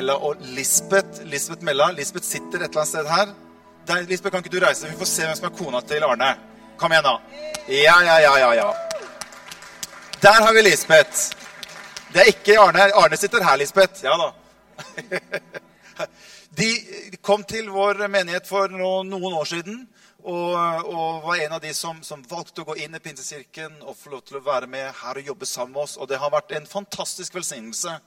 Mella og Lisbeth. Lisbeth Mella. Lisbeth sitter et eller annet sted her. Der, Lisbeth, kan ikke du reise? Vi får se hvem som er kona til Arne. Kom igjen, da. Ja, ja, ja, ja, ja. Der har vi Lisbeth. Det er ikke Arne. Arne sitter her, Lisbeth. Ja da. De kom til vår menighet for noen år siden. Og, og, var en av de som, som, valgte å gå inn i Pinsekirken og få lov til å være med her og jobbe sammen med oss. Og det har vært en fantastisk velsignelse.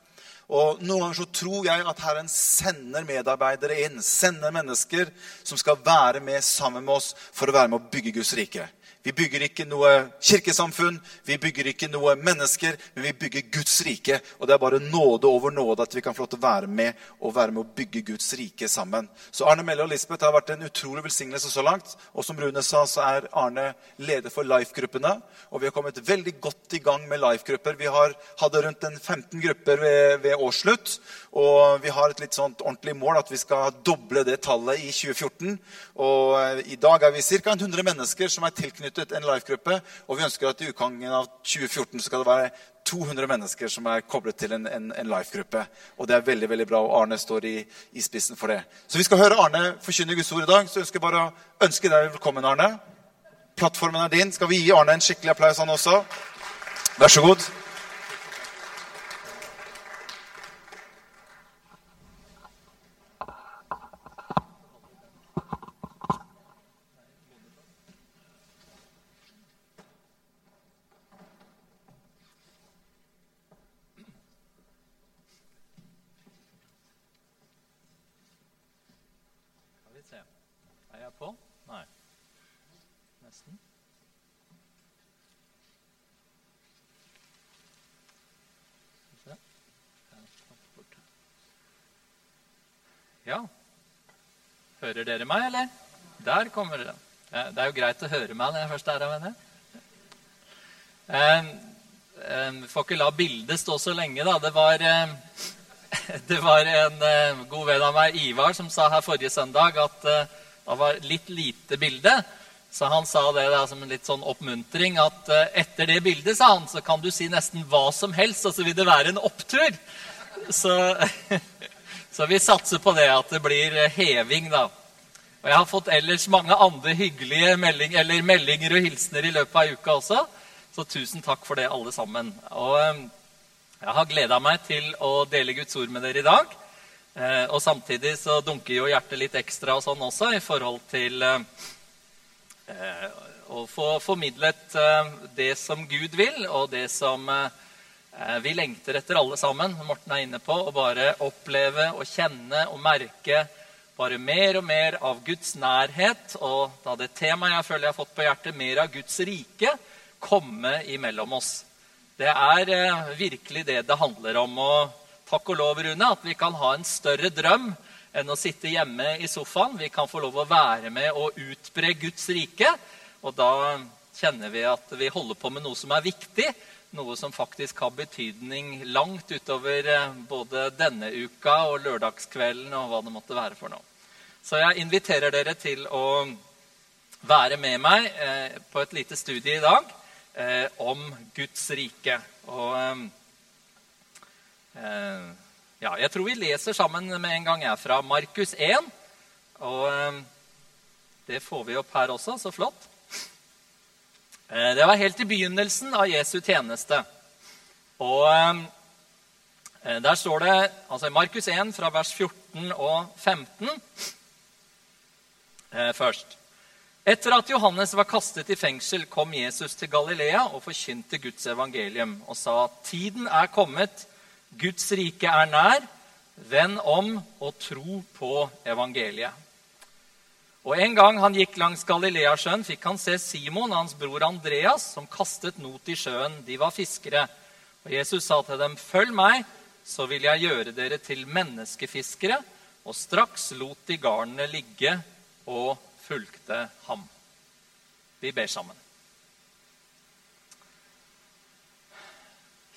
Og Noen ganger så tror jeg at Herren sender medarbeidere inn, sender mennesker som skal være med sammen med oss for å være med å bygge Guds rike. Vi bygger ikke noe kirkesamfunn, vi bygger ikke noe mennesker, men vi bygger Guds rike. Og det er bare nåde over nåde at vi kan få lov til å være med og være med å bygge Guds rike sammen. Så Arne Melle og Lisbeth har vært en utrolig velsignelse så langt. Og som Rune sa, så er Arne leder for Life-gruppene. Og vi har kommet veldig godt i gang med Life-grupper. Vi har, hadde rundt en 15 grupper ved, ved årsslutt. Og vi har et litt sånt ordentlig mål at vi skal doble det tallet i 2014. Og eh, i dag er vi ca. 100 mennesker som er tilknyttet en life-gruppe. Og vi ønsker at i utgangen av 2014 skal det være 200 mennesker som er koblet til en, en, en life-gruppe. Og det er veldig veldig bra, og Arne står i, i, spissen for det. Så vi skal høre Arne forkynne Guds ord i dag. Så jeg ønsker bare å ønske deg velkommen, Arne. Plattformen er din. Skal vi gi Arne en skikkelig applaus, han også? Vær så god. Ja. Hører dere meg, eller? Der kommer dere. Det er jo greit å høre meg når jeg først er her. Jeg Vi får ikke la bildet stå så lenge, da. Det var, det var en god venn av meg, Ivar, som sa her forrige søndag at eh, det var litt lite bilde. Så han sa det da, som en litt sånn oppmuntring at eh, etter det bildet sa han, så kan du si nesten hva som helst, og så vil det være en opptur. Så Så vi satser på det, at det blir eh, heving, da. Og jeg har fått ellers mange andre hyggelige melding, meldinger og hilsener i løpet av uka også. Så tusen takk for det, alle sammen. Og eh, jeg har gleda meg til å dele Guds ord med dere i dag. Og samtidig så dunker jo hjertet litt ekstra og sånn også i forhold til å få formidlet det som Gud vil, og det som Eh, vi lengter etter alle sammen, Morten er inne på, å bare oppleve og kjenne og merke bare mer og mer av Guds nærhet. Og da det temaet jeg føler jeg har fått på hjertet, mer av Guds rike, komme imellom oss. Det er eh, virkelig det det handler om. Og takk og lov, Rune, at vi kan ha en større drøm enn å sitte hjemme i sofaen. Vi kan få lov å være med og utbre Guds rike. Og da kjenner vi at vi holder på med noe som er viktig, noe som faktisk har betydning langt utover eh, både denne uka og lørdagskvelden og hva det måtte være for noe. Så jeg inviterer dere til å være med meg eh, på et lite studie i dag eh, om Guds rike. Og ja, jeg tror vi leser sammen med en gang jeg fra Markus 1. Og eh, det får vi opp her også. Så flott. Eh, det var helt i begynnelsen av Jesu tjeneste. Og eh, Der står det altså i Markus 1 fra vers 14 og 15 eh, først. Etter at Johannes var kastet i fengsel, kom Jesus til Galilea og forkynte Guds evangelium og sa tiden er kommet, Guds rike er nær, vend om og tro på evangeliet. Og En gang han gikk langs Galileasjøen, fikk han se Simon og hans bror Andreas, som kastet not i sjøen. De var fiskere. Og Jesus sa til dem, 'Følg meg, så vil jeg gjøre dere til menneskefiskere.' Og straks lot de garnene ligge og fulgte ham. Vi ber sammen.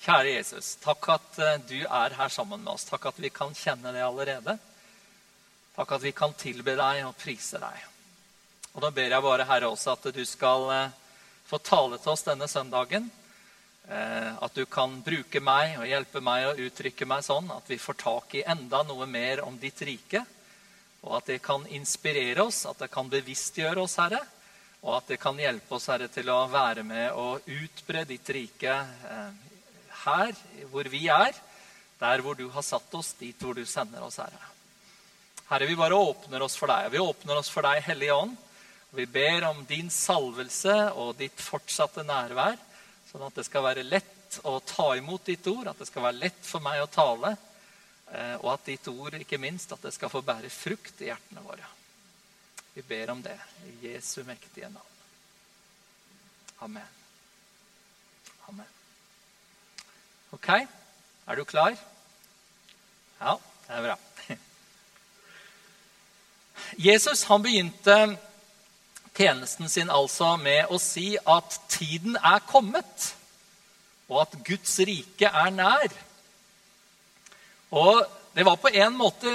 Kjære Jesus, takk at eh, du er her sammen med oss. Takk at vi kan kjenne det allerede. Takk at vi kan tilbe deg og prise deg. Og Da ber jeg bare, Herre, også at du skal eh, få tale til oss denne søndagen. Eh, at du kan bruke meg og hjelpe meg å uttrykke meg sånn at vi får tak i enda noe mer om ditt rike. Og at det kan inspirere oss, at det kan bevisstgjøre oss, Herre. Og at det kan hjelpe oss, Herre, til å være med og utbre ditt rike her hvor vi er. Der hvor du har satt oss, dit hvor du sender oss, Herre. Herre, vi bare åpner oss for deg. Vi åpner oss for deg, Hellige Ånd. Vi ber om din salvelse og ditt fortsatte nærvær, sånn at det skal være lett å ta imot ditt ord, at det skal være lett for meg å tale, eh, og at ditt ord, ikke minst, at det skal få bære frukt i hjertene våre. Vi ber om det i Jesu mektige navn. Amen. Amen. Ok, er du klar? Ja, det er bra. Jesus han begynte tjenesten sin altså med å si at tiden er kommet, og at Guds rike er nær. Og det var på en måte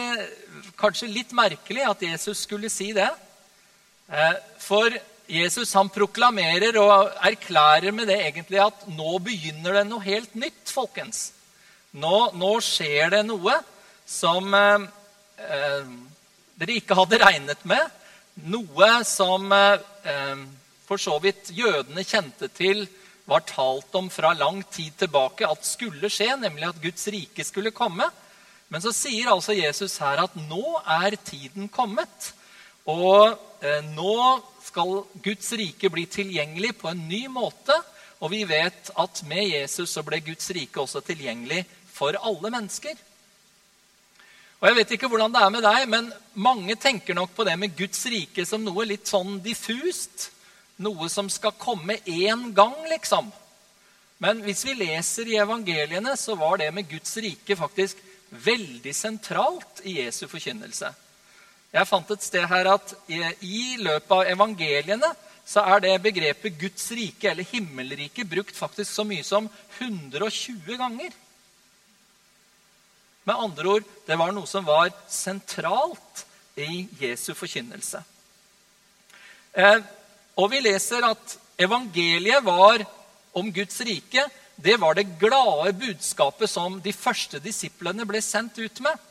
kanskje litt merkelig at Jesus skulle si det. Eh, for Jesus han proklamerer og erklærer med det egentlig at nå begynner det noe helt nytt, folkens. Nå, nå skjer det noe som eh, eh dere ikke hadde regnet med. Noe som eh, for så vidt jødene kjente til var talt om fra lang tid tilbake at skulle skje, nemlig at Guds rike skulle komme. Men så sier altså Jesus her at nå er tiden kommet. Og eh, nå skal Guds rike bli tilgjengelig på en ny måte. Og vi vet at med Jesus så ble Guds rike også tilgjengelig for alle mennesker. Og jeg vet ikke hvordan det er med deg, men mange tenker nok på det med Guds rike som noe litt sånn diffust. Noe som skal komme én gang, liksom. Men hvis vi leser i evangeliene, så var det med Guds rike faktisk veldig sentralt i Jesu forkynnelse. Jeg fant et sted her at i løpet av evangeliene så er det begrepet Guds rike eller himmelrike brukt faktisk så mye som 120 ganger. Med andre ord, det var noe som var sentralt i Jesu forkynnelse. Eh, og vi leser at evangeliet var om Guds rike. Det var det glade budskapet som de første disiplene ble sendt ut med.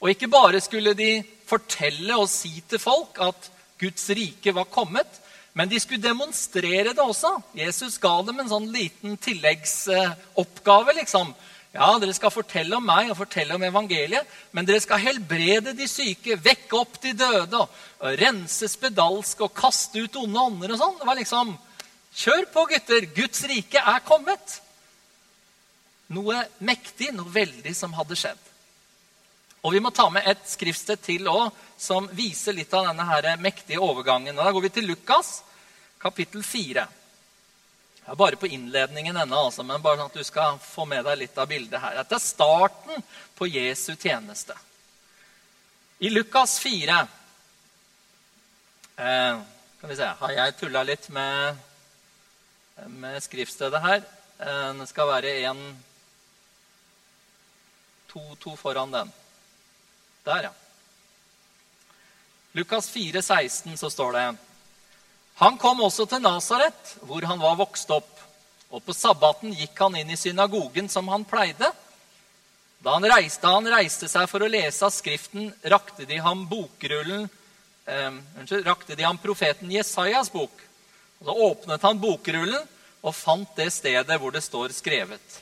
Og ikke bare skulle de fortelle og si til folk at Guds rike var kommet, men de skulle demonstrere det også. Jesus ga dem en sånn liten tilleggsoppgave. liksom. Ja, dere skal fortelle om meg og fortelle om evangeliet, men dere skal helbrede de syke, vekke opp de døde, og rense spedalsk og kaste ut onde ånder og sånn. Det var liksom Kjør på, gutter! Guds rike er kommet! Noe mektig, noe veldig som hadde skjedd. Og vi må ta med et skriftsted til òg, som viser litt av denne her mektige overgangen. Og da går vi til Lukas, kapittel 4. Jeg er bare på innledningen ennå, altså, men bare sånn at du skal få med deg litt av bildet her. Dette er starten på Jesu tjeneste. I Lukas 4 eh, Skal vi se Har jeg tulla litt med, med skriftstedet her? Eh, det skal være en to, to foran den. Der, ja. Lukas 4, 16, så står det han kom også til Nasaret, hvor han var vokst opp. Og på sabbaten gikk han inn i synagogen som han pleide. Da han reiste, han reiste seg for å lese av Skriften, rakte de ham bokrullen eh, rakte de ham profeten Jesajas bok. Og Da åpnet han bokrullen og fant det stedet hvor det står skrevet.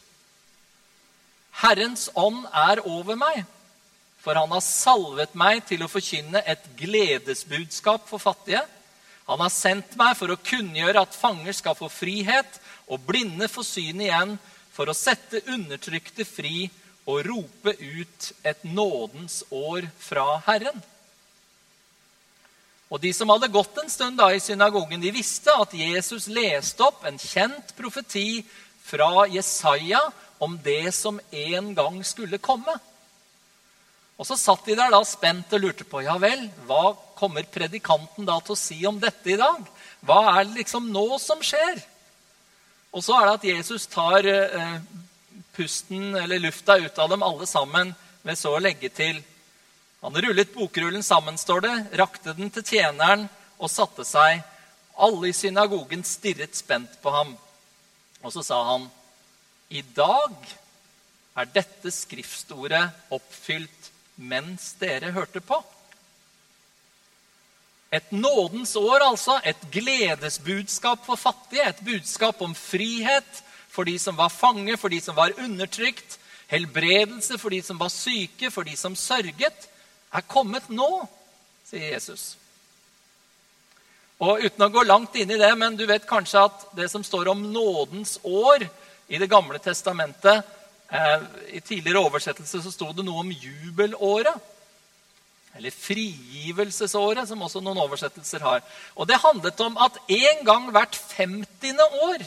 Herrens ånd er over meg, for han har salvet meg til å forkynne et gledesbudskap for fattige. Han har sendt meg for å kunngjøre at fanger skal få frihet, og blinde få syn igjen, for å sette undertrykte fri og rope ut et nådens år fra Herren. Og De som hadde gått en stund da i synagogen, de visste at Jesus leste opp en kjent profeti fra Jesaja om det som en gang skulle komme. Og Så satt de der da spent og lurte på ja vel, hva kommer predikanten da til å si om dette i dag? Hva er det liksom nå som skjer? Og så er det at Jesus tar eh, pusten eller lufta ut av dem alle sammen ved så å legge til Han rullet bokrullen sammen, står det, rakte den til tjeneren og satte seg. Alle i synagogen stirret spent på ham. Og så sa han, i dag er dette skriftordet oppfylt mens dere hørte på. Et nådens år, altså. Et gledesbudskap for fattige. Et budskap om frihet for de som var fange, for de som var undertrykt. Helbredelse for de som var syke, for de som sørget. Er kommet nå, sier Jesus. Og Uten å gå langt inn i det, men du vet kanskje at det som står om nådens år i Det gamle testamentet I tidligere oversettelse så sto det noe om jubelåret. Eller frigivelsesåret, som også noen oversettelser har. Og Det handlet om at en gang hvert 50. år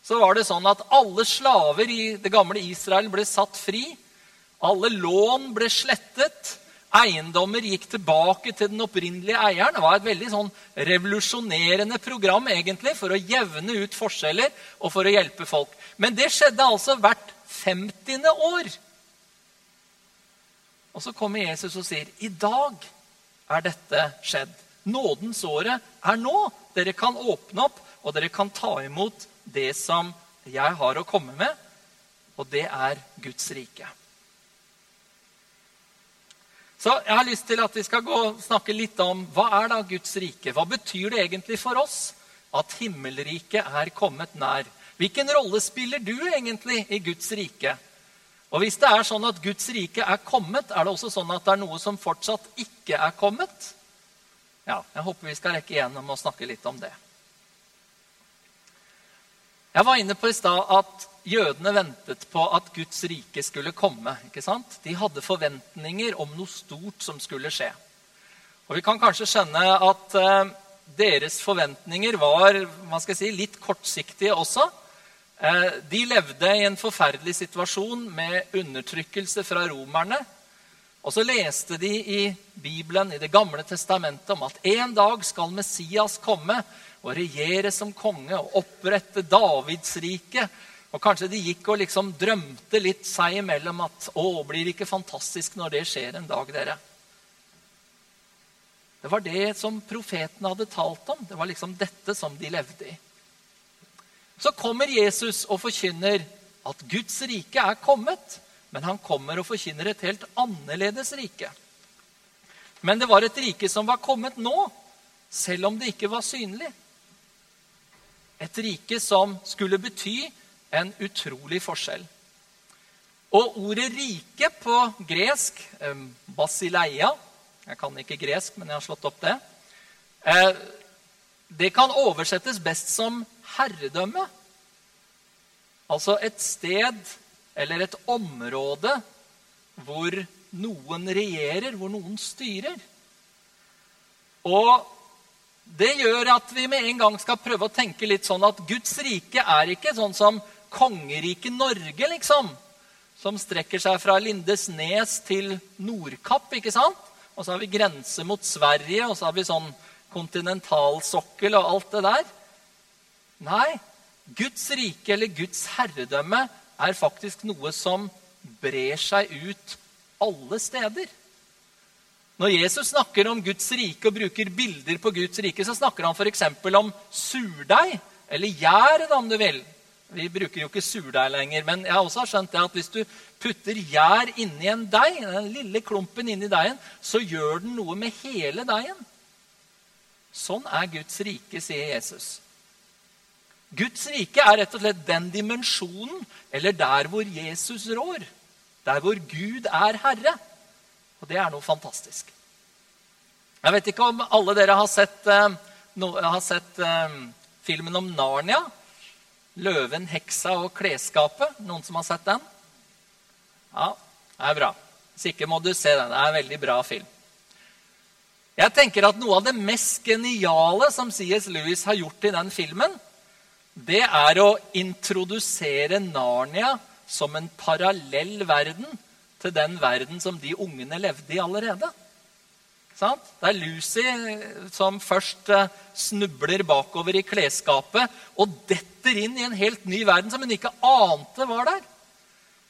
så var det sånn at alle slaver i det gamle Israel ble satt fri. Alle lån ble slettet. Eiendommer gikk tilbake til den opprinnelige eieren. Det var et veldig sånn revolusjonerende program egentlig for å jevne ut forskjeller og for å hjelpe folk. Men det skjedde altså hvert 50. år. Og så kommer Jesus og sier, 'I dag er dette skjedd.' Nådens året er nå. Dere kan åpne opp, og dere kan ta imot det som jeg har å komme med, og det er Guds rike. Så jeg har lyst til at vi skal gå og snakke litt om hva er da Guds rike. Hva betyr det egentlig for oss at himmelriket er kommet nær? Hvilken rolle spiller du egentlig i Guds rike? Og hvis det er sånn at Guds rike er kommet, er det også sånn at det er noe som fortsatt ikke er kommet? Ja, jeg håper vi skal rekke igjennom og snakke litt om det. Jeg var inne på i stad at jødene ventet på at Guds rike skulle komme. ikke sant? De hadde forventninger om noe stort som skulle skje. Og Vi kan kanskje skjønne at eh, deres forventninger var si, litt kortsiktige også. Eh, de levde i en forferdelig situasjon med undertrykkelse fra romerne. Og så leste de i Bibelen, i Det gamle testamentet, om at en dag skal Messias komme og regjere som konge og opprette Davids rike. Og kanskje de gikk og liksom drømte litt seg imellom at å, blir det ikke fantastisk når det skjer en dag, dere? Det var det som profetene hadde talt om. Det var liksom dette som de levde i. Så kommer Jesus og forkynner at Guds rike er kommet. Men han kommer og forkynner et helt annerledes rike. Men det var et rike som var kommet nå, selv om det ikke var synlig. Et rike som skulle bety en utrolig forskjell. Og ordet 'rike' på gresk, basileia Jeg kan ikke gresk, men jeg har slått opp det. Eh, det kan oversettes best som herredømme. Altså et sted eller et område hvor noen regjerer, hvor noen styrer. Og det gjør at vi med en gang skal prøve å tenke litt sånn at Guds rike er ikke sånn som kongeriket Norge, liksom. Som strekker seg fra Lindesnes til Nordkapp, ikke sant? Og så har vi grense mot Sverige, og så har vi sånn kontinentalsokkel og alt det der. Nei, Guds rike eller Guds herredømme er faktisk noe som brer seg ut alle steder. Når Jesus snakker om Guds rike og bruker bilder på Guds rike, så snakker han f.eks. om surdeig, eller gjæret, om du vil. Vi bruker jo ikke surdeig lenger, men jeg har også skjønt det at hvis du putter gjær inni en deig, den lille klumpen inni deigen, så gjør den noe med hele deigen. Sånn er Guds rike, sier Jesus. Guds rike er rett og slett den dimensjonen, eller der hvor Jesus rår. Der hvor Gud er herre. Og det er noe fantastisk. Jeg vet ikke om alle dere har sett, uh, no, har sett um, filmen om Narnia. 'Løven, heksa og klesskapet'. Noen som har sett den? Ja, det er bra. Hvis ikke må du se den. Det er en veldig bra film. Jeg tenker at Noe av det mest geniale som C.S. Lewis har gjort i den filmen, det er å introdusere Narnia som en parallell verden til den verden som de ungene levde i allerede. Det er Lucy som først eh, snubler bakover i klesskapet og detter inn i en helt ny verden som hun ikke ante var der.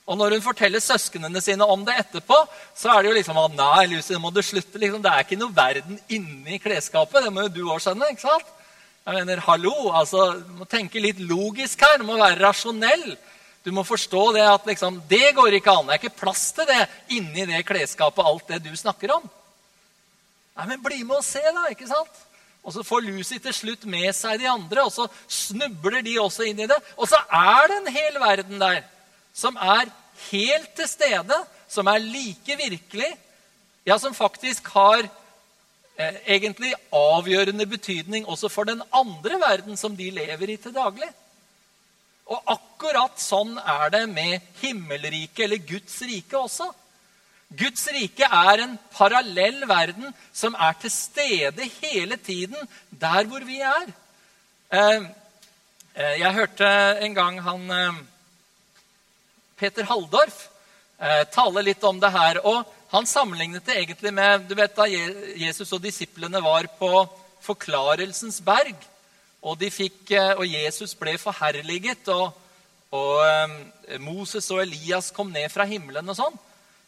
Og når hun forteller søsknene sine om det etterpå, så er det jo liksom at nei, Lucy, nå må du slutte. Liksom. Det er ikke noe verden inni klesskapet. Det må jo du òg skjønne. ikke sant? Jeg mener, hallo, altså, Du må tenke litt logisk her. Du må være rasjonell. Du må forstå det at liksom, det går ikke an. Det er ikke plass til det inni det klesskapet, alt det du snakker om. Nei, men bli med og se, da. ikke sant? Og så får Lucy til slutt med seg de andre, og så snubler de også inn i det. Og så er det en hel verden der som er helt til stede, som er like virkelig, ja, som faktisk har egentlig avgjørende betydning også for den andre verden som de lever i til daglig. Og akkurat sånn er det med himmelriket, eller Guds rike også. Guds rike er en parallell verden som er til stede hele tiden der hvor vi er. Eh, eh, jeg hørte en gang han eh, Peter Halldorf tale litt om det her. og Han sammenlignet det egentlig med du vet da Jesus og disiplene var på Forklarelsens berg. Og, fikk, og Jesus ble forherliget, og, og Moses og Elias kom ned fra himmelen og sånn.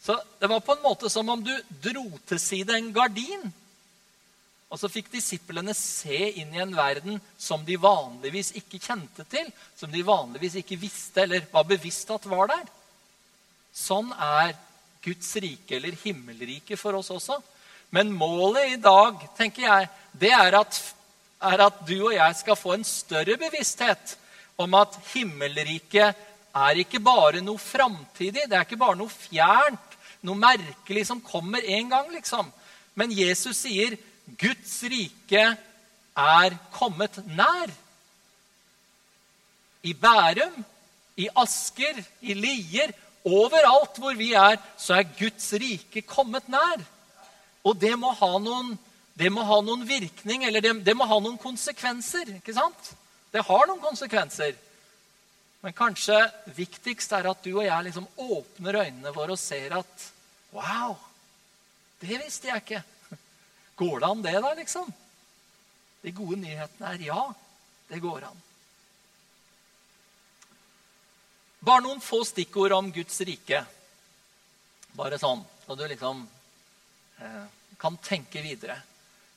Så det var på en måte som om du dro til side en gardin. Og så fikk disiplene se inn i en verden som de vanligvis ikke kjente til. Som de vanligvis ikke visste eller var bevisst at var der. Sånn er Guds rike eller himmelriket for oss også. Men målet i dag tenker jeg, det er at, er at du og jeg skal få en større bevissthet om at himmelriket er ikke bare noe framtidig, det er ikke bare noe fjernt noe merkelig som kommer en gang, liksom. Men Jesus sier Guds rike er kommet nær. I Bærum, i Asker, i Lier, overalt hvor vi er, så er Guds rike kommet nær. Og det må ha noen, må ha noen virkning, eller det, det må ha noen konsekvenser. ikke sant? Det har noen konsekvenser. Men kanskje viktigst er at du og jeg liksom åpner øynene våre og ser at Wow! Det visste jeg ikke. Går det an, det, da, liksom? De gode nyhetene er ja, det går an. Bare noen få stikkord om Guds rike. Bare sånn, så du liksom eh, kan tenke videre.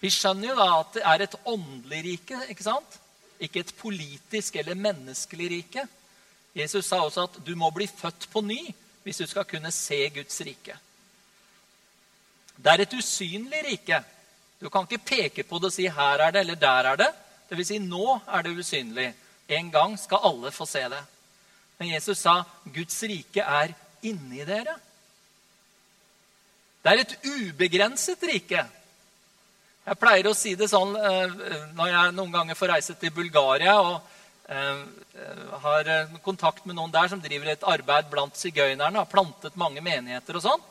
Vi skjønner jo da at det er et åndelig rike, ikke sant? Ikke et politisk eller menneskelig rike. Jesus sa også at du må bli født på ny hvis du skal kunne se Guds rike. Det er et usynlig rike. Du kan ikke peke på det og si 'her er det' eller 'der er det'. Vil si, nå er det usynlig. En gang skal alle få se det. Men Jesus sa 'Guds rike er inni dere'. Det er et ubegrenset rike. Jeg pleier å si det sånn eh, når jeg noen ganger får reise til Bulgaria og eh, har kontakt med noen der som driver et arbeid blant sigøynerne, har plantet mange menigheter og sånn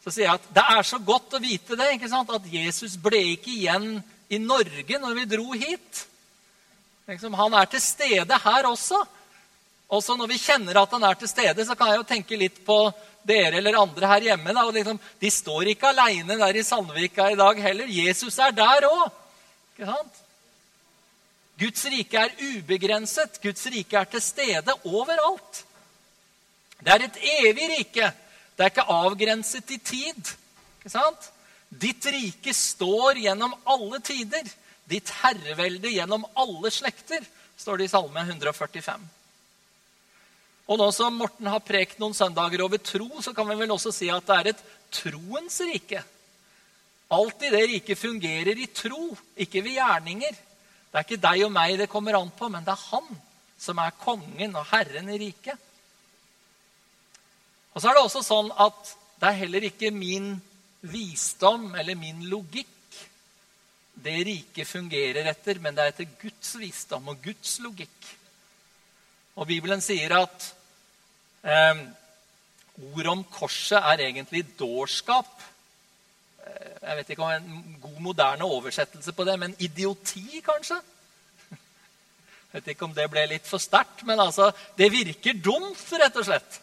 så sier jeg at det er så godt å vite det, ikke sant? at Jesus ble ikke igjen i Norge når vi dro hit. Liksom, han er til stede her også. Også når vi kjenner at han er til stede, så kan jeg jo tenke litt på dere eller andre her hjemme. Da, liksom, de står ikke aleine der i Sandvika i dag heller. Jesus er der òg. Guds rike er ubegrenset. Guds rike er til stede overalt. Det er et evig rike. Det er ikke avgrenset i tid. Ikke sant? Ditt rike står gjennom alle tider. Ditt herrevelde gjennom alle slekter, står det i Salme 145. Og nå som Morten har prekt noen søndager over tro, så kan vi vel også si at det er et troens rike. Alt i det riket fungerer i tro, ikke ved gjerninger. Det er ikke deg og meg det kommer an på, men det er han som er kongen og herren i riket. Og så er det også sånn at det er heller ikke min visdom eller min logikk det riket fungerer etter, men det er etter Guds visdom og Guds logikk. Og Bibelen sier at eh, ordet om korset er egentlig dårskap. Eh, jeg vet ikke om en god, moderne oversettelse på det, men idioti, kanskje? Jeg vet ikke om det ble litt for sterkt, men altså, det virker dumt, rett og slett.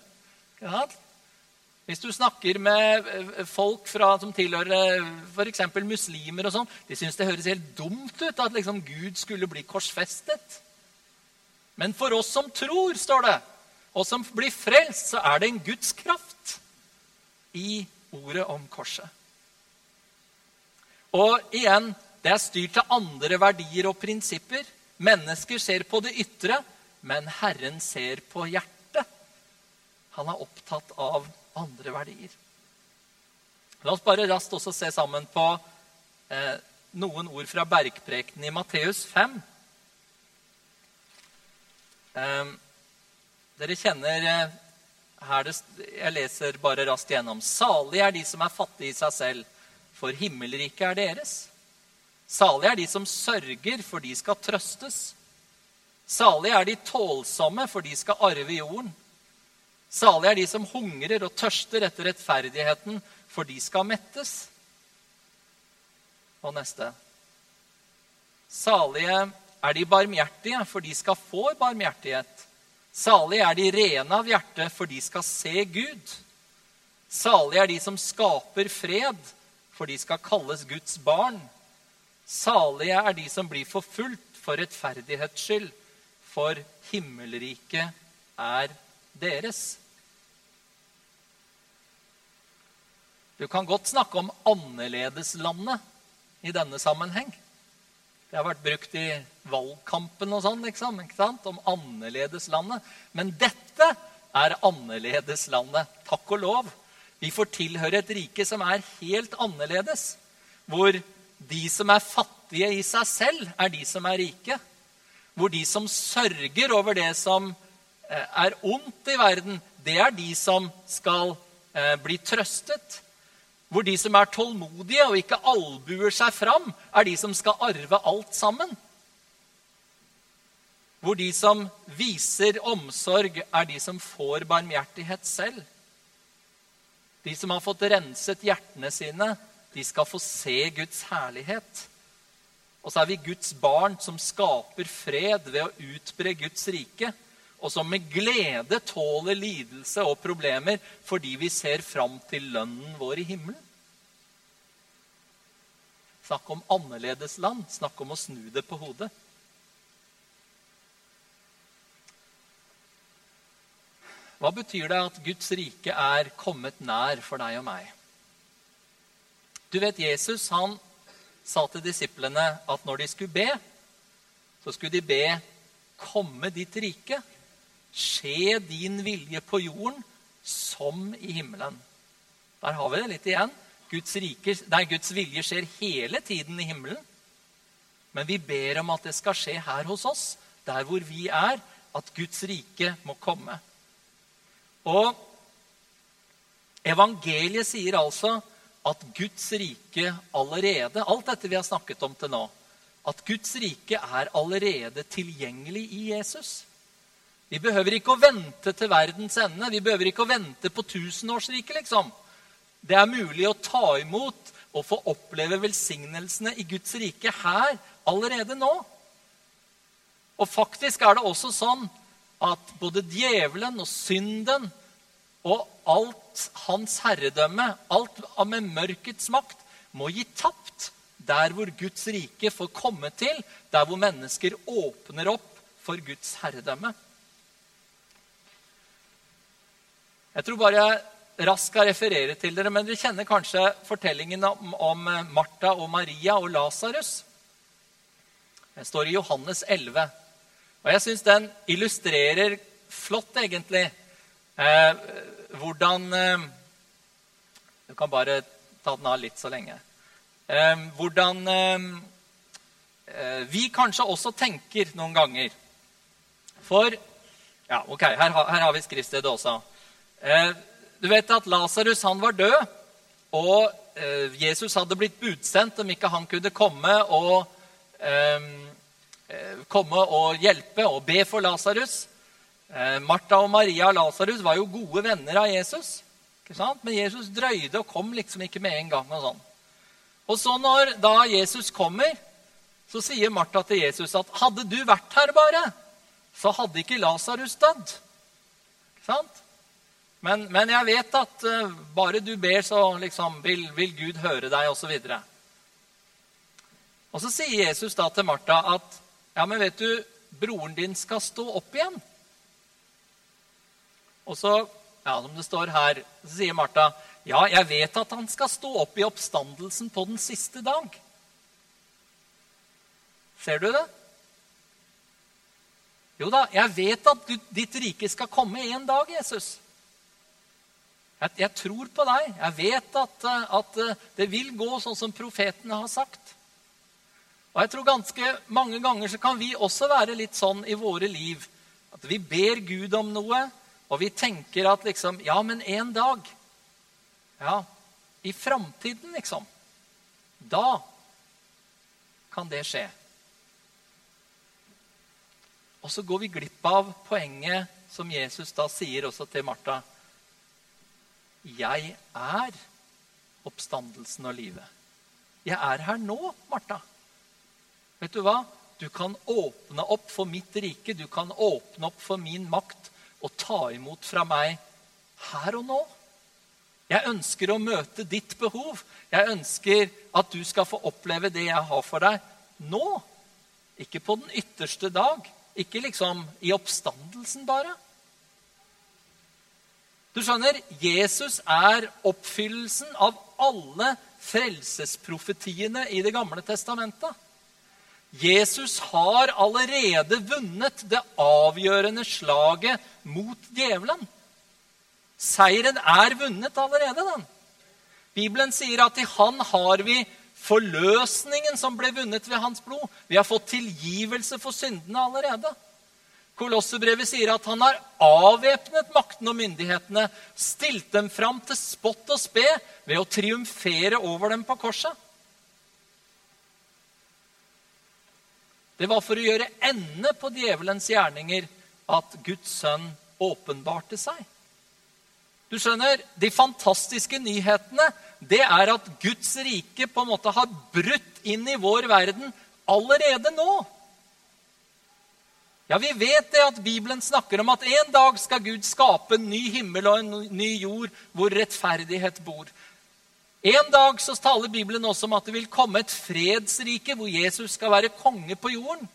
Hvis du snakker med eh, folk fra, som tilhører eh, f.eks. muslimer, og sånn, de syns det høres helt dumt ut at liksom Gud skulle bli korsfestet. Men for oss som tror, står det, og som blir frelst, så er det en Guds kraft i ordet om korset. Og igjen, det er styrt til andre verdier og prinsipper. Mennesker ser på det ytre, men Herren ser på hjertet. Han er opptatt av andre verdier. La oss bare raskt også se sammen på eh, noen ord fra bergprekenen i Matteus 5. Eh, dere kjenner eh, her det, Jeg leser bare raskt gjennom. Salig er de som er fattige i seg selv, for himmelriket er deres. Salig er de som sørger, for de skal trøstes. Salig er de tålsomme, for de skal arve jorden. Salig er de som hungrer og tørster etter rettferdigheten, for de skal mettes. Og neste. Salige er de barmhjertige, for de skal få barmhjertighet. Salige er de rene av hjerte, for de skal se Gud. Salig er de som skaper fred, for de skal kalles Guds barn. Salige er de som blir forfulgt for rettferdighets skyld, for himmelriket er deres. Du kan godt snakke om annerledeslandet i denne sammenheng. Det har vært brukt i valgkampen og sånn, liksom, ikke sant? om annerledeslandet. Men dette er annerledeslandet. Takk og lov. Vi får tilhøre et rike som er helt annerledes. Hvor de som er fattige i seg selv, er de som er rike. Hvor de som sørger over det som eh, er ondt i verden, det er de som skal eh, bli trøstet. Hvor de som er tålmodige og ikke albuer seg fram, er de som skal arve alt sammen. Hvor de som viser omsorg, er de som får barmhjertighet selv. De som har fått renset hjertene sine, de skal få se Guds herlighet. Og så er vi Guds barn som skaper fred ved å utbre Guds rike, og som med glede tåler lidelse og problemer fordi vi ser fram til lønnen vår i himmelen. Snakk om annerledesland. Snakk om å snu det på hodet. Hva betyr det at Guds rike er kommet nær for deg og meg? Du vet, Jesus han sa til disiplene at når de skulle be, så skulle de be 'Komme ditt rike'. Skje din vilje på jorden som i himmelen. Der har vi det litt igjen. Guds, rike, nei, Guds vilje skjer hele tiden i himmelen. Men vi ber om at det skal skje her hos oss, der hvor vi er. At Guds rike må komme. Og evangeliet sier altså at Guds rike allerede Alt dette vi har snakket om til nå. At Guds rike er allerede tilgjengelig i Jesus. Vi behøver ikke å vente til verdens ende. Vi behøver ikke å vente på tusenårsriket, liksom. Det er mulig å ta imot og få oppleve velsignelsene i Guds rike her allerede nå. Og faktisk er det også sånn at både djevelen og synden og alt hans herredømme, alt med mørkets makt, må gi tapt der hvor Guds rike får komme til, der hvor mennesker åpner opp for Guds herredømme. Jeg tror bare jeg raskt skal referere til dere, men dere kjenner kanskje fortellingen om, om Martha og Maria og Lasarus. Det står i Johannes 11. Og jeg syns den illustrerer flott, egentlig, eh, hvordan eh, Du kan bare ta den av litt så lenge. Eh, hvordan eh, vi kanskje også tenker noen ganger. For Ja, ok, her, her har vi skriftstedet også. Du vet at Lasarus var død, og Jesus hadde blitt budsendt om ikke han kunne komme og, komme og hjelpe og be for Lasarus. Eh, Martha og Maria og Lasarus var jo gode venner av Jesus. Men Jesus drøyde og kom liksom ikke med en gang. Og sånn. Og så når da Jesus kommer, så sier Martha til Jesus at 'hadde du vært her bare, så hadde ikke Lasarus dødd'. Men, men, jeg vet at uh, bare du ber, så liksom vil, vil Gud høre deg, osv. Og, og så sier Jesus da til Martha at 'ja, men vet du, broren din skal stå opp igjen'. Og så, ja, som det står her, så sier Martha, ja, jeg vet at han skal stå opp i oppstandelsen på den siste dag. Ser du det? Jo da, jeg vet at du, ditt rike skal komme en dag, Jesus. Jeg, jeg tror på deg. Jeg vet at, at, det vil gå sånn som profetene har sagt. Og jeg tror ganske mange ganger så kan vi også være litt sånn i våre liv at vi ber Gud om noe, og vi tenker at liksom Ja, men en dag Ja, i framtiden, liksom. Da kan det skje. Og så går vi glipp av poenget som Jesus da sier også til Martha. Jeg er oppstandelsen og livet. Jeg er her nå, Martha. Vet du hva? Du kan åpne opp for mitt rike, du kan åpne opp for min makt og ta imot fra meg her og nå. Jeg ønsker å møte ditt behov. Jeg ønsker at du skal få oppleve det jeg har for deg nå. Ikke på den ytterste dag. Ikke liksom i oppstandelsen, bare. Du skjønner, Jesus er oppfyllelsen av alle frelsesprofetiene i Det gamle testamentet. Jesus har allerede vunnet det avgjørende slaget mot djevelen. Seieren er vunnet allerede, den. Bibelen sier at i han har vi forløsningen som ble vunnet ved hans blod. Vi har fått tilgivelse for syndene allerede. Kolossebrevet sier at han har avvæpnet makten og myndighetene, stilt dem fram til spott og spe ved å triumfere over dem på korset. Det var for å gjøre ende på djevelens gjerninger at Guds sønn åpenbarte seg. Du skjønner, De fantastiske nyhetene det er at Guds rike på en måte har brutt inn i vår verden allerede nå. Ja, Vi vet det at Bibelen snakker om at en dag skal Gud skape en ny himmel og en ny jord hvor rettferdighet bor. En dag så taler Bibelen også om at det vil komme et fredsrike hvor Jesus skal være konge på jorden.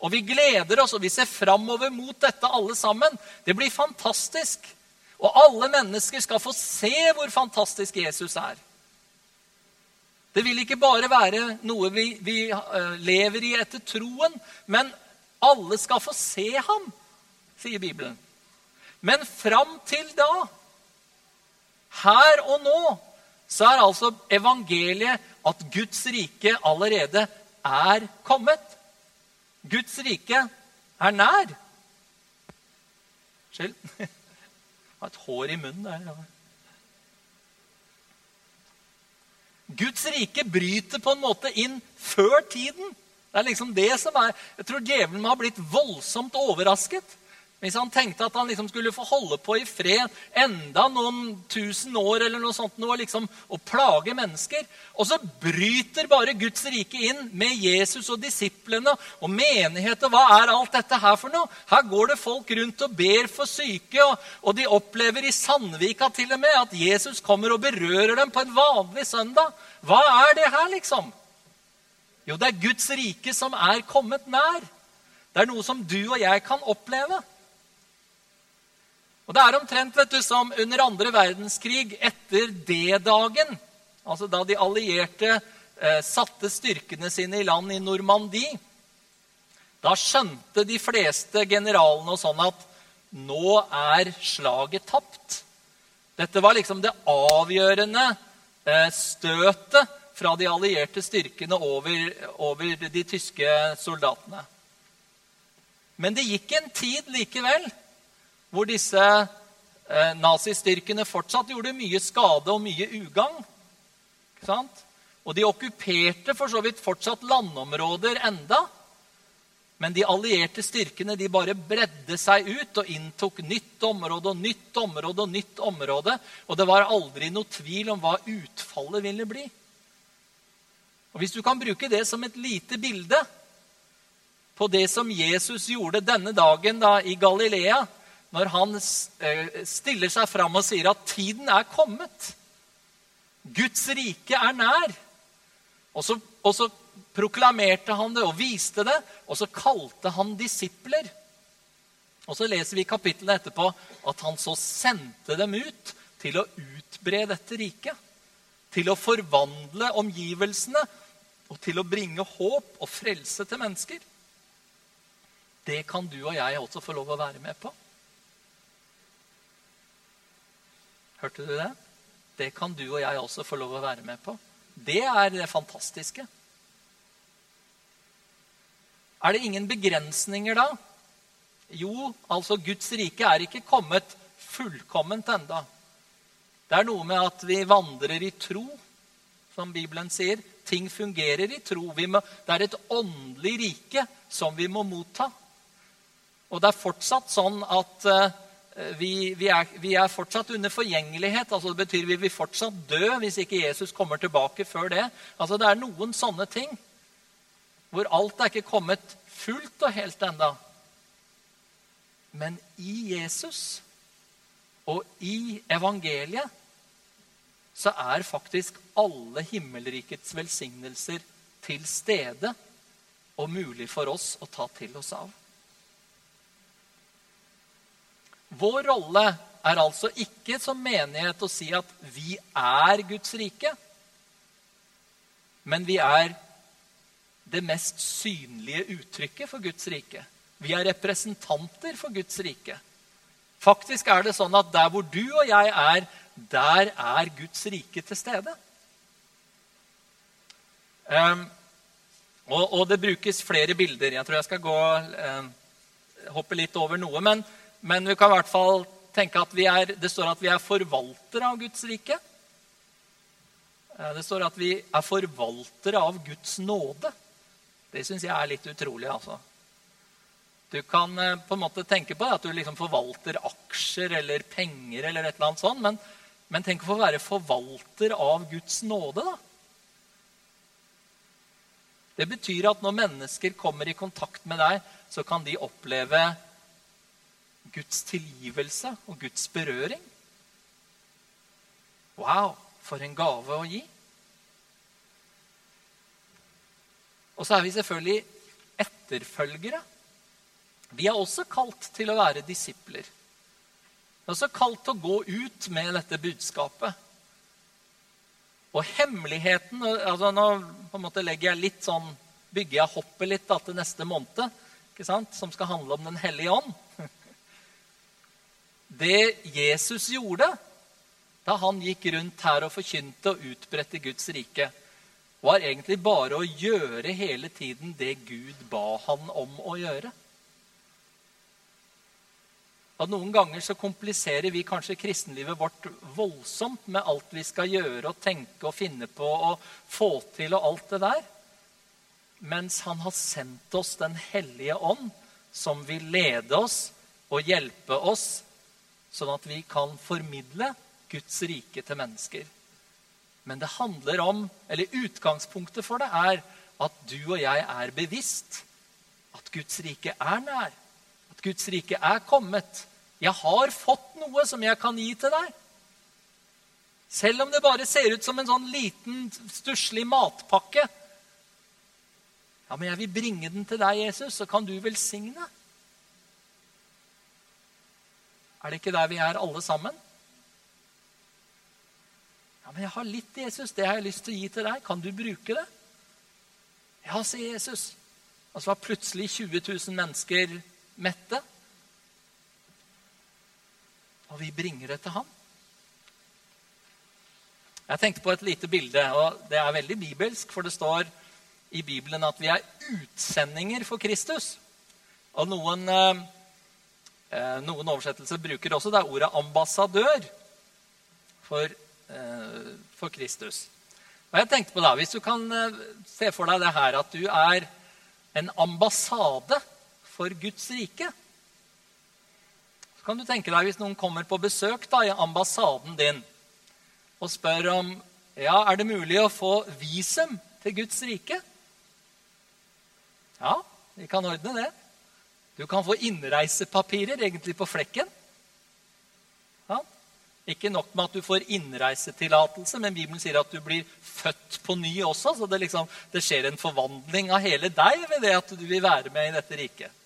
Og vi gleder oss, og vi ser framover mot dette alle sammen. Det blir fantastisk. Og alle mennesker skal få se hvor fantastisk Jesus er. Det vil ikke bare være noe vi, vi uh, lever i etter troen, men alle skal få se ham, sier Bibelen. Men fram til da, her og nå, så er altså evangeliet at Guds rike allerede er kommet. Guds rike er nær. Unnskyld. Har et hår i munnen der. Guds rike bryter på en måte inn før tiden. Det er liksom det som er Jeg tror djevelen har blitt voldsomt overrasket. Hvis han tenkte at han liksom skulle få holde på i fred enda noen tusen år eller noe sånt, noe, liksom, og plage mennesker, og så bryter bare Guds rike inn med Jesus og disiplene og menighet. og Hva er alt dette her for noe? Her går det folk rundt og ber for syke, og, og de opplever i Sandvika til og med at Jesus kommer og berører dem på en vanlig søndag. Hva er det her, liksom? Jo, det er Guds rike som er kommet nær. Det er noe som du og jeg kan oppleve. Og Det er omtrent vet du, som under andre verdenskrig, etter D-dagen, altså da de allierte eh, satte styrkene sine i land i Normandie. Da skjønte de fleste generalene og sånn at nå er slaget tapt. Dette var liksom det avgjørende eh, støtet fra de allierte styrkene over, over de tyske soldatene. Men det gikk en tid likevel hvor disse eh, nazistyrkene fortsatt gjorde mye skade og mye ugagn. Og de okkuperte for så vidt fortsatt landområder enda. Men de allierte styrkene de bare bredde seg ut og inntok nytt område og nytt område. Og nytt område, og det var aldri noe tvil om hva utfallet ville bli. Og Hvis du kan bruke det som et lite bilde på det som Jesus gjorde denne dagen da i Galilea, når han eh, stiller seg fram og sier at tiden er kommet. Guds rike er nær. Og så, og så, proklamerte han det og viste det, og så kalte han disipler. Og så leser vi i kapitlene etterpå at han så sendte dem ut til å utbre dette riket. Til å forvandle omgivelsene og til å bringe håp og frelse til mennesker. det kan du og jeg også få lov å være med på. Hørte du det? Det kan du og jeg også få lov å være med på. Det er det fantastiske. Er det ingen begrensninger da? Jo, altså Guds rike er ikke kommet fullkomment enda. Det er noe med at vi vandrer i tro, som Bibelen sier. Ting fungerer i tro. Må, det er et åndelig rike som vi må motta. Og det er fortsatt sånn at uh, vi, vi, er, vi, er, fortsatt under forgjengelighet. altså Det betyr vi vil fortsatt dø hvis ikke Jesus kommer tilbake før det. Altså Det er noen sånne ting hvor alt er ikke kommet fullt og helt enda. Men i Jesus og i evangeliet så er faktisk alle himmelrikets velsignelser til stede og mulig for oss å ta til oss av. Vår rolle er altså ikke som menighet å si at vi er Guds rike, men vi er det mest synlige uttrykket for Guds rike. Vi er representanter for Guds rike. Faktisk er det sånn at der hvor du og jeg er, der er Guds rike til stede. Um, og, og, det brukes flere bilder. Jeg tror jeg skal gå, um, hoppe litt over noe. Men, men, vi kan i hvert fall tenke at vi er, det står at vi er forvaltere av Guds rike. Uh, det står at vi er forvaltere av Guds nåde. Det syns jeg er litt utrolig. altså. Du kan uh, på en måte tenke på at du liksom forvalter aksjer eller penger, eller et eller annet sånt, men, men tenk å få være forvalter av Guds nåde, da. Det betyr at når mennesker kommer i kontakt med deg, så kan de oppleve Guds tilgivelse og Guds berøring. Wow, for en gave å gi. Og så er vi selvfølgelig etterfølgere. Vi er også kalt til å være disipler. Vi er også kalt til å gå ut med dette budskapet. Og hemmeligheten altså Nå på en måte legger jeg litt sånn, bygger jeg hoppet litt da, til neste måned, ikke sant, som skal handle om Den hellige ånd. Det Jesus gjorde da han gikk rundt her og forkynte og utbredte Guds rike, var egentlig bare å gjøre hele tiden det Gud ba han om å gjøre. At Noen ganger så kompliserer vi kanskje kristenlivet vårt voldsomt med alt vi skal gjøre og tenke og finne på og få til og alt det der. Mens han har sendt oss Den hellige ånd, som vil lede oss og hjelpe oss, sånn at vi kan formidle Guds rike til mennesker. Men det handler om, eller utgangspunktet for det er at du og jeg er bevisst at Guds rike er nær. At Guds rike er kommet. Jeg har fått noe som jeg kan gi til deg. Selv om det bare ser ut som en sånn liten, stusslig matpakke. Ja, men jeg vil bringe den til deg, Jesus, så kan du velsigne. Er det ikke der vi er alle sammen? Ja, men jeg har litt Jesus. Det har jeg lyst til å gi til deg. Kan du bruke det? Ja, sier Jesus. Og så var plutselig 20 000 mennesker mette. Og vi bringer det til ham. Jeg tenkte på et lite bilde, og det er veldig bibelsk, for det står i Bibelen at vi er utsendinger for Kristus. Og noen, eh, noen oversettelser bruker også det ordet 'ambassadør' for, eh, for, Kristus. Og jeg tenkte på det, Hvis du kan eh, se for deg det her at du er en ambassade for Guds rike. Så kan du tenke deg hvis noen kommer på besøk da, i ambassaden din og spør om ja, er det mulig å få visum til Guds rike. Ja, vi kan ordne det. Du kan få innreisepapirer egentlig på flekken. Ja. Ikke nok med at du får innreisetillatelse, men Bibelen sier at du blir født på ny også. Så det, liksom, det skjer en forvandling av hele deg ved det at du vil være med i dette riket.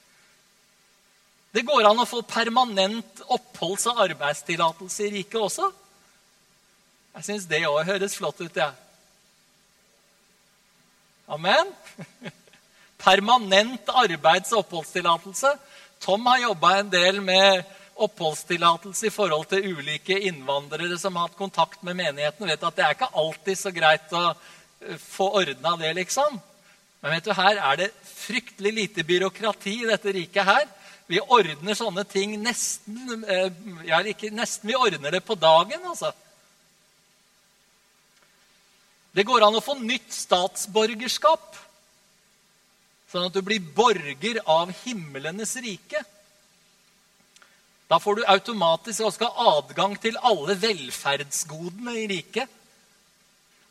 Det går an å få permanent oppholds- og arbeidstillatelse i riket også. Jeg syns det òg høres flott ut, jeg. Ja. Amen. permanent arbeids- og oppholdstillatelse. Tom har jobba en del med oppholdstillatelse i forhold til ulike innvandrere som har hatt kontakt med menigheten. vet at Det er ikke alltid så greit å eh, få ordna det, liksom. Men vet du, her er det fryktelig lite byråkrati i dette riket her. Vi ordner sånne ting nesten eh, ja, ikke nesten, Vi ordner det på dagen, altså. Det går an å få nytt statsborgerskap, sånn at du blir borger av himmelenes rike. Da får du automatisk også adgang til alle velferdsgodene i riket.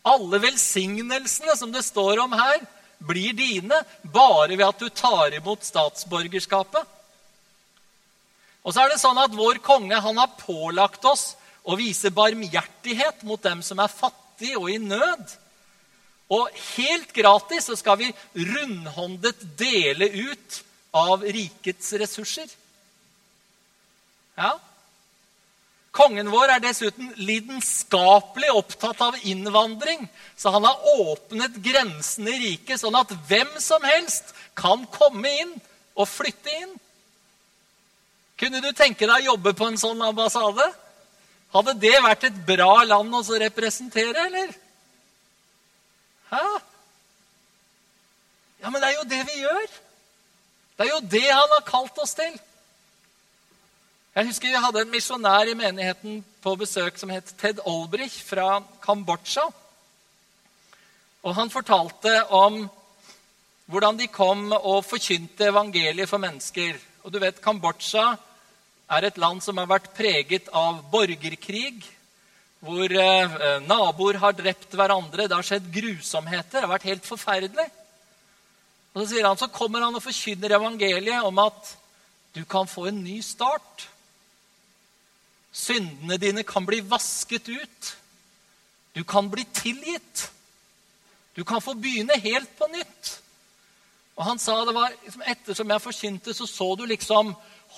Alle velsignelsene som det står om her, blir dine bare ved at du tar imot statsborgerskapet. Og så er det sånn at Vår konge han har pålagt oss å vise barmhjertighet mot dem som er fattige og i nød. Og helt gratis så skal vi rundhåndet dele ut av rikets ressurser. Ja. Kongen vår er dessuten lidenskapelig opptatt av innvandring, så han har åpnet grensene i riket sånn at hvem som helst kan komme inn og flytte inn. Kunne du tenke deg å jobbe på en sånn ambassade? Hadde det vært et bra land å representere, eller? Hæ? Ja, men det er jo det vi gjør. Det er jo det han har kalt oss til. Jeg husker Vi hadde en misjonær i menigheten på besøk som het Ted Olbrich fra Kambodsja. Og Han fortalte om hvordan de kom og forkynte evangeliet for mennesker. Og du vet, Kambodsja er et land som har vært preget av borgerkrig, hvor eh, naboer har drept hverandre. Det har skjedd grusomheter. Det har vært helt forferdelig. Og Så sier han, så kommer han og forkynner evangeliet om at du kan få en ny start. Syndene dine kan bli vasket ut. Du kan bli tilgitt. Du kan få begynne helt på nytt. Og han sa det var, liksom, Ettersom jeg forkynte, så så du liksom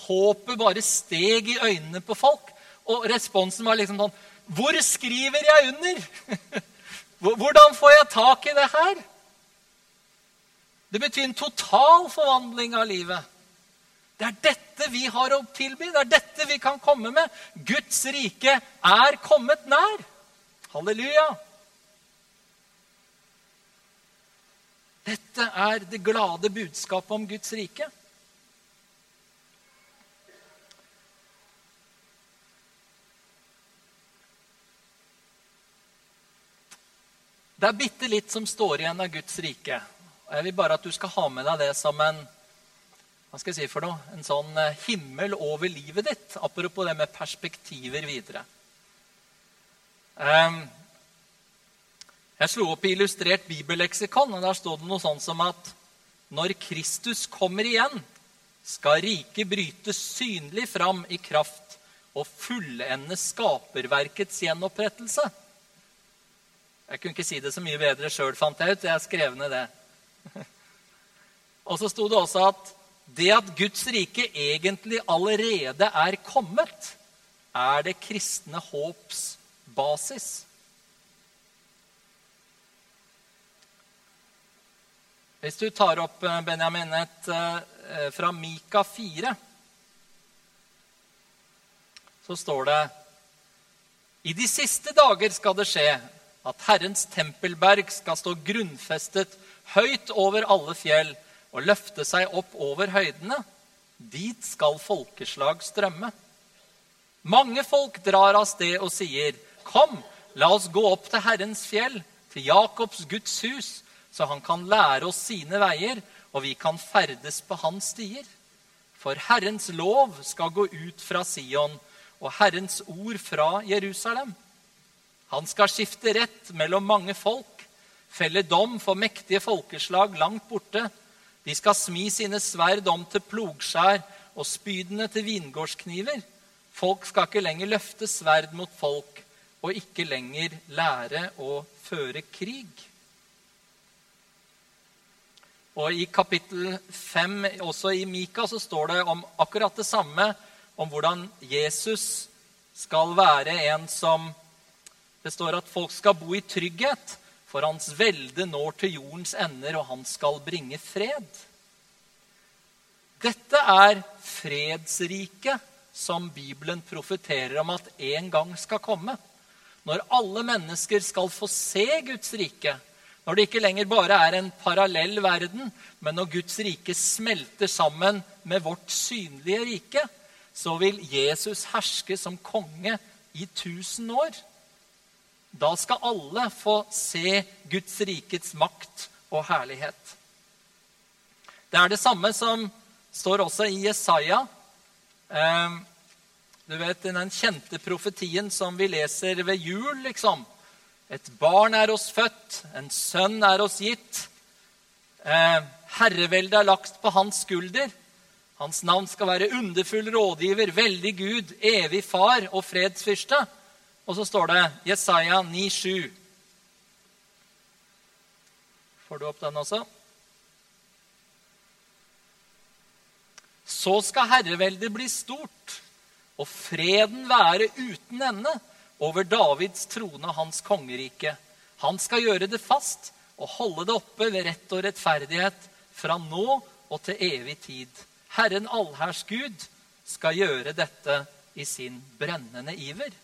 håpet bare steg i øynene på folk. Og responsen var liksom sånn Hvor skriver jeg under? Hvordan får jeg tak i det her? Det betyr en total forvandling av livet. Det er dette vi har å tilby. Det er dette vi kan komme med. Guds rike er kommet nær. Halleluja. Dette er det glade budskapet om Guds rike. Det er bitte litt som står igjen av Guds rike. Og Jeg vil bare at du skal ha med deg det som en hva skal jeg si for noe? En sånn eh, himmel over livet ditt. Apropos det med perspektiver videre. Ehm, jeg slo opp i illustrert bibelleksikon, og der står det noe sånn som at når Kristus kommer igjen, skal riket brytes synlig fram i kraft og fullende skaperverkets gjenopprettelse. Jeg kunne ikke si det så mye bedre sjøl, fant jeg ut. Jeg skrev ned det. og så sto det også at det at Guds rike egentlig allerede er kommet, er det kristne håps basis. Hvis du tar opp eh, Benjamin et eh, fra Mika 4, så står det I de siste dager skal det skje at Herrens tempelberg skal stå grunnfestet høyt over alle fjell og løfte seg opp over høydene. Dit skal folkeslag strømme. Mange folk drar av sted og sier, 'Kom, la oss gå opp til Herrens fjell, til Jakobs Guds hus, så han kan lære oss sine veier, og vi kan ferdes på hans stier.' For Herrens lov skal gå ut fra Sion, og Herrens ord fra Jerusalem. Han skal skifte rett mellom mange folk, felle dom for mektige folkeslag langt borte. De skal smi sine sverd om til plogskjær og spydene til vingårdskniver. Folk skal ikke lenger løfte sverd mot folk og ikke lenger lære å føre krig. Og I kapittel 5, også i Mika, så står det om akkurat det samme. Om hvordan Jesus skal være en som Det står at folk skal bo i trygghet, For hans velde når til jordens ender, og han skal bringe fred. Dette er fredsriket som Bibelen profeterer om at en gang skal komme. Når alle mennesker skal få se Guds rike. Når det ikke lenger bare er en parallell verden, men når Guds rike smelter sammen med vårt synlige rike, så vil Jesus herske som konge i tusen år. Da skal alle få se Guds rikets makt og herlighet. Det er det samme som står også i Jesaja. Ehm, du vet, Den kjente profetien som vi leser ved jul, liksom. Et barn er oss født, en sønn er oss gitt. Ehm, herreveldet er lagt på hans skulder. Hans navn skal være underfull rådgiver, veldig Gud, evig far og fredsfyrste. Og så står det Jesaja 9,7. Får du opp den også? Så skal herreveldet bli stort, og freden være uten ende over Davids trone og hans kongerike. Han skal gjøre det fast og holde det oppe ved rett og rettferdighet fra nå og til evig tid. Herren allherrs Gud skal gjøre dette i sin brennende iver.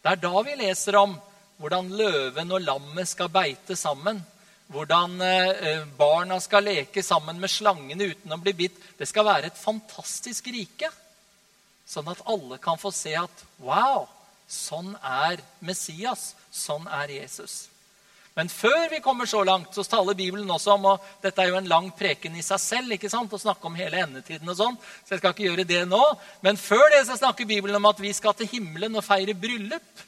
Det er da vi leser om hvordan løven og lammet skal beite sammen. Hvordan eh, barna skal leke sammen med slangene uten å bli bitt. Det skal være et fantastisk rike. Sånn at alle kan få se at wow, sånn er Messias. Sånn er Jesus. Men før vi kommer så langt, så taler Bibelen også om og Dette er jo en lang preken i seg selv ikke sant, å snakke om hele endetiden. og sånn, så jeg skal ikke gjøre det nå. Men før det så snakker Bibelen om at vi skal til himmelen og feire bryllup.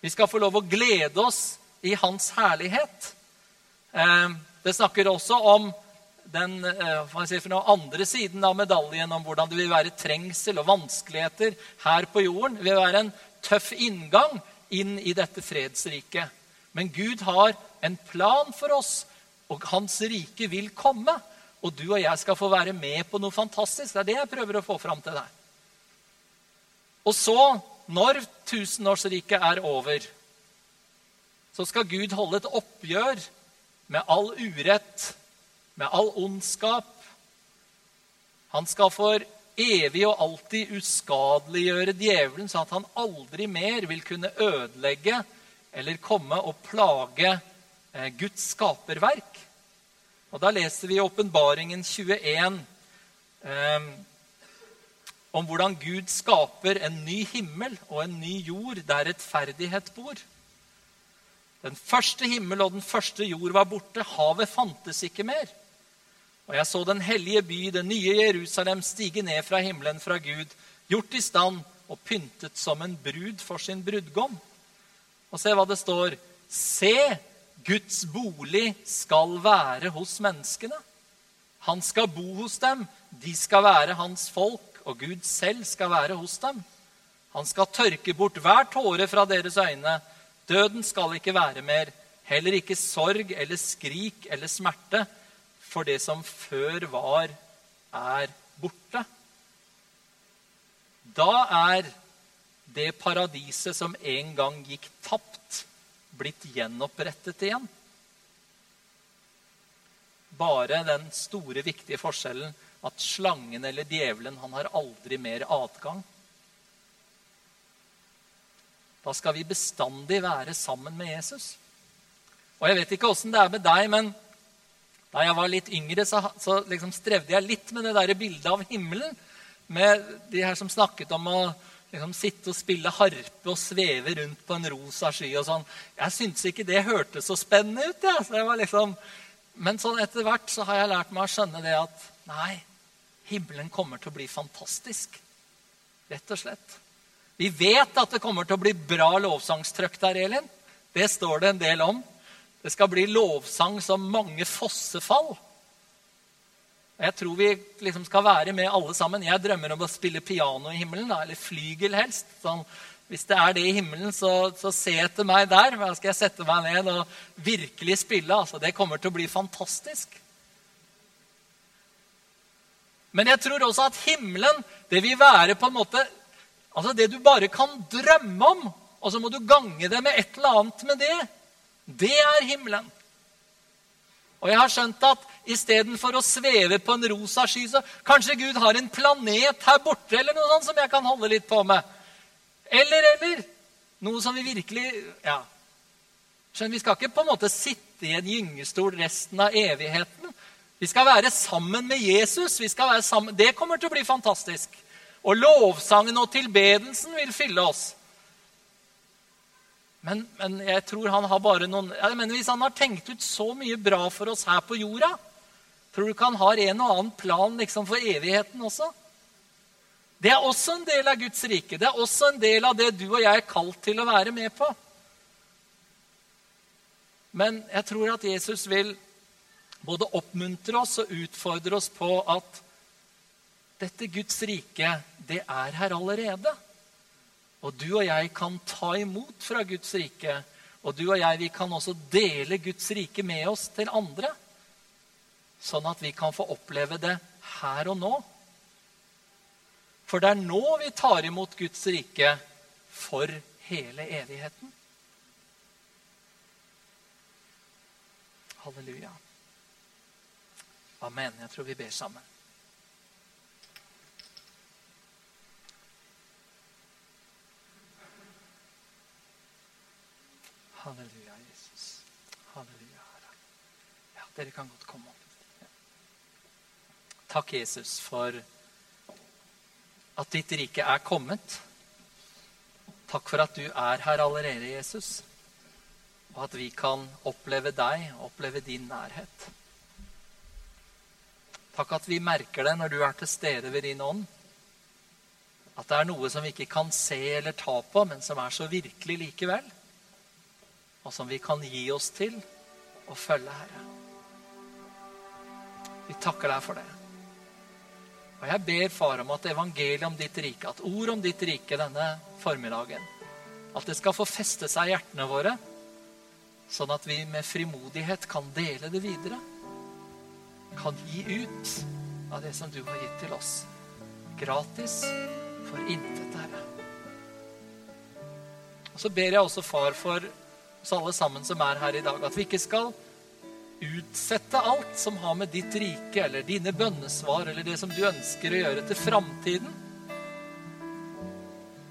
Vi skal få lov å glede oss i hans herlighet. Eh, det snakker også om den eh, andre siden av medaljen, om hvordan det vil være trengsel og vanskeligheter her på jorden. Det vil være en tøff inngang inn i dette fredsriket. Men Gud har en plan for oss, og hans rike vil komme. Og du og jeg skal få være med på noe fantastisk. Det er det jeg prøver å få fram til deg. Og så, når tusenårsriket er over, så skal Gud holde et oppgjør med all urett, med all ondskap. Han skal for evig og alltid uskadeliggjøre djevelen, sånn at han aldri mer vil kunne ødelegge eller komme og plage eh, Guds skaperverk. Og Da leser vi i Åpenbaringen 21 eh, om hvordan Gud skaper en ny himmel og en ny jord der rettferdighet bor. Den første himmel og den første jord var borte. Havet fantes ikke mer. Og jeg så den hellige by, det nye Jerusalem, stige ned fra himmelen fra Gud, gjort i stand og pyntet som en brud for sin brudgom. Og se hva det står. Se, Guds bolig skal være hos menneskene. Han skal bo hos dem, de skal være hans folk, og Gud selv skal være hos dem. Han skal tørke bort hver tåre fra deres øyne. Døden skal ikke være mer, heller ikke sorg eller skrik eller smerte for det som før var, er borte. Da er det paradiset som en gang gikk tapt, blitt gjenopprettet igjen. Bare den store, viktige forskjellen at slangen eller djevelen han har aldri mer adgang. Da skal vi bestandig være sammen med Jesus. Og Jeg vet ikke åssen det er med deg, men da jeg var litt yngre, så, så liksom strevde jeg litt med det der bildet av himmelen. Med de her som snakket om å liksom, sitte og spille harpe og sveve rundt på en rosa sky. og sånn. Jeg syntes ikke det hørtes så spennende ut. Ja. Så liksom, men sånn etter hvert så har jeg lært meg å skjønne det at nei, himmelen kommer til å bli fantastisk. Rett og slett. Vi vet at det kommer til å bli bra lovsangstrøkk der, Elin. Det står det en del om. Det skal bli lovsang som mange fossefall. Jeg tror vi liksom skal være med alle sammen. Jeg drømmer om å spille piano i himmelen, eller flygel helst. Sånn, hvis det er det i himmelen, så, så se etter meg der. Da skal jeg sette meg ned og virkelig spille. Altså, det kommer til å bli fantastisk. Men jeg tror også at himmelen, det vil være på en måte Altså det du bare kan drømme om og så må du gange det med et eller annet med det. Det er himmelen. Og jeg har skjønt at istedenfor å sveve på en rosa sky, så kanskje Gud har en planet her borte eller noe sånt som jeg kan holde litt på med. Eller, eller. Noe som vi virkelig Ja. Skjønner, Vi skal ikke på en måte sitte i en gyngestol resten av evigheten. Vi skal være sammen med Jesus. Sammen. Det kommer til å bli fantastisk. Og lovsangen og tilbedelsen vil fylle oss. Men, men, jeg tror han har bare noen jeg mener Hvis han har tenkt ut så mye bra for oss her på jorda, tror du ikke han har en og annen plan liksom, for evigheten også? Det er også en del av Guds rike. Det er også en del av det du og jeg er kalt til å være med på. Men jeg tror at Jesus vil både oppmuntre oss og utfordre oss på at dette Guds rike, det er her allerede. Og du og jeg kan ta imot fra Guds rike. Og du og jeg vi kan også dele Guds rike med oss til andre. Sånn at vi kan få oppleve det her og nå. For det er nå vi tar imot Guds rike for hele evigheten. Halleluja. Amen. Jeg tror vi ber sammen. Halleluja, Jesus. Halleluja, Herre. Ja, dere kan godt komme opp. Takk, Jesus, for at ditt rike er kommet. Takk for at du er her allerede, Jesus. Og at vi kan oppleve deg, oppleve din nærhet. Takk at vi merker det når du er til stede ved din ånd. At det er noe som vi ikke kan se eller ta på, men som er så virkelig likevel og som vi kan gi oss til og følge, Herre. Vi takker deg for det. Og jeg ber, Far, om at evangeliet om ditt rike, at ord om ditt rike denne formiddagen, at det skal få feste seg i hjertene våre, sånn at vi med frimodighet kan dele det videre. Kan gi ut av det som du har gitt til oss. Gratis for intet, Herre. Og så ber jeg også, Far, for oss alle sammen som er her i dag, at vi ikke skal utsette alt som har med ditt rike eller dine bønnesvar eller det som du ønsker å gjøre til framtiden.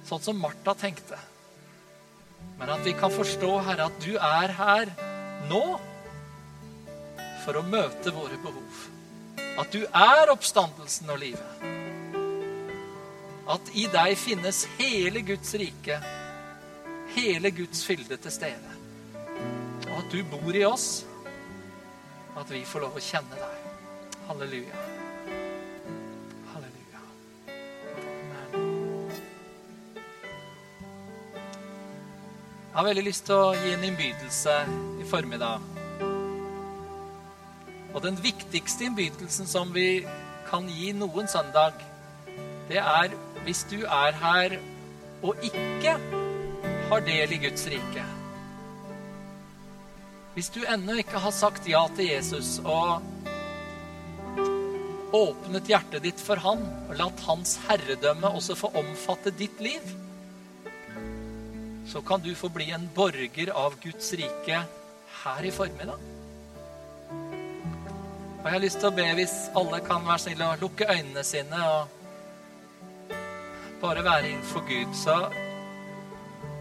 Sånn som Martha tenkte. Men at vi kan forstå, Herre, at du er her nå for å møte våre behov. At du er oppstandelsen og livet. At i deg finnes hele Guds rike, hele Guds fylde til stede og at du bor i oss, og at vi får lov å kjenne deg. Halleluja. Halleluja. Amen. Jeg har veldig lyst til å gi en innbydelse i formiddag. Og den viktigste innbydelsen som vi kan gi noen søndag, det er hvis du er her og ikke har del i Guds rike. Hvis du ennå ikke har sagt ja til Jesus og åpnet hjertet ditt for han, og latt hans herredømme også få omfatte ditt liv, så kan du få bli en borger av Guds rike her i formiddag. Og jeg har lyst til å be, hvis alle kan være snille og lukke øynene sine og bare være innenfor Gud, så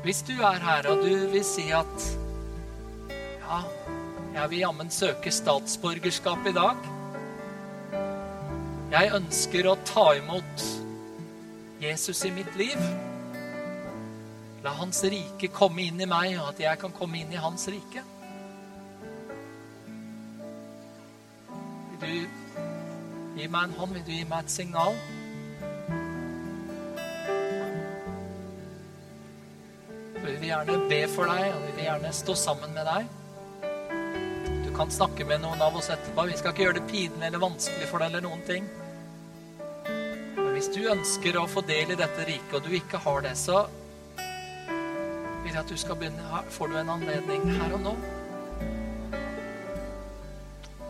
hvis du er her og du vil si at ja, jeg vil jammen søke statsborgerskap i dag. Jeg ønsker å ta imot Jesus i mitt liv. La Hans rike komme inn i meg, og at jeg kan komme inn i Hans rike. Vil du gi meg en hånd? Vil du gi meg et signal? Vi vil gjerne be for deg, og vi vil gjerne stå sammen med deg kan snakke med noen av oss etterpå. Vi skal ikke gjøre det pinlig eller vanskelig for deg eller noen ting. Men hvis du ønsker å få del i dette riket, og du ikke har det, så vil jeg at du skal begynne Får du en anledning her og nå?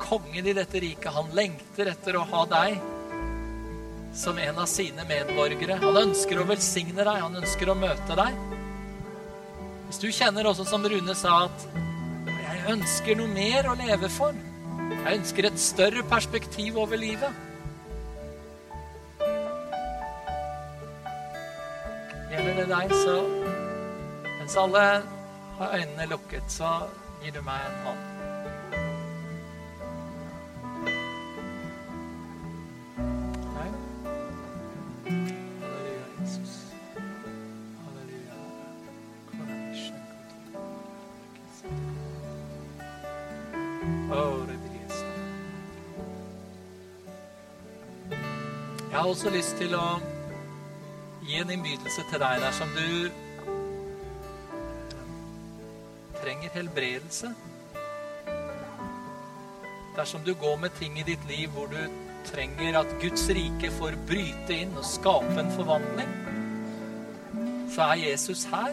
Kongen i dette riket, han lengter etter å ha deg som en av sine medborgere. Han ønsker å velsigne deg, han ønsker å møte deg. Hvis du kjenner også som Rune sa, at jeg ønsker noe mer å leve for. Jeg ønsker et større perspektiv over livet. Gjelder det deg, så Mens alle har øynene lukket, så gir du meg en hånd. Har også lyst til å gi en innbydelse til deg dersom du trenger helbredelse. Dersom du går med ting i ditt liv hvor du trenger at Guds rike får bryte inn og skape en forvandling, så er Jesus her.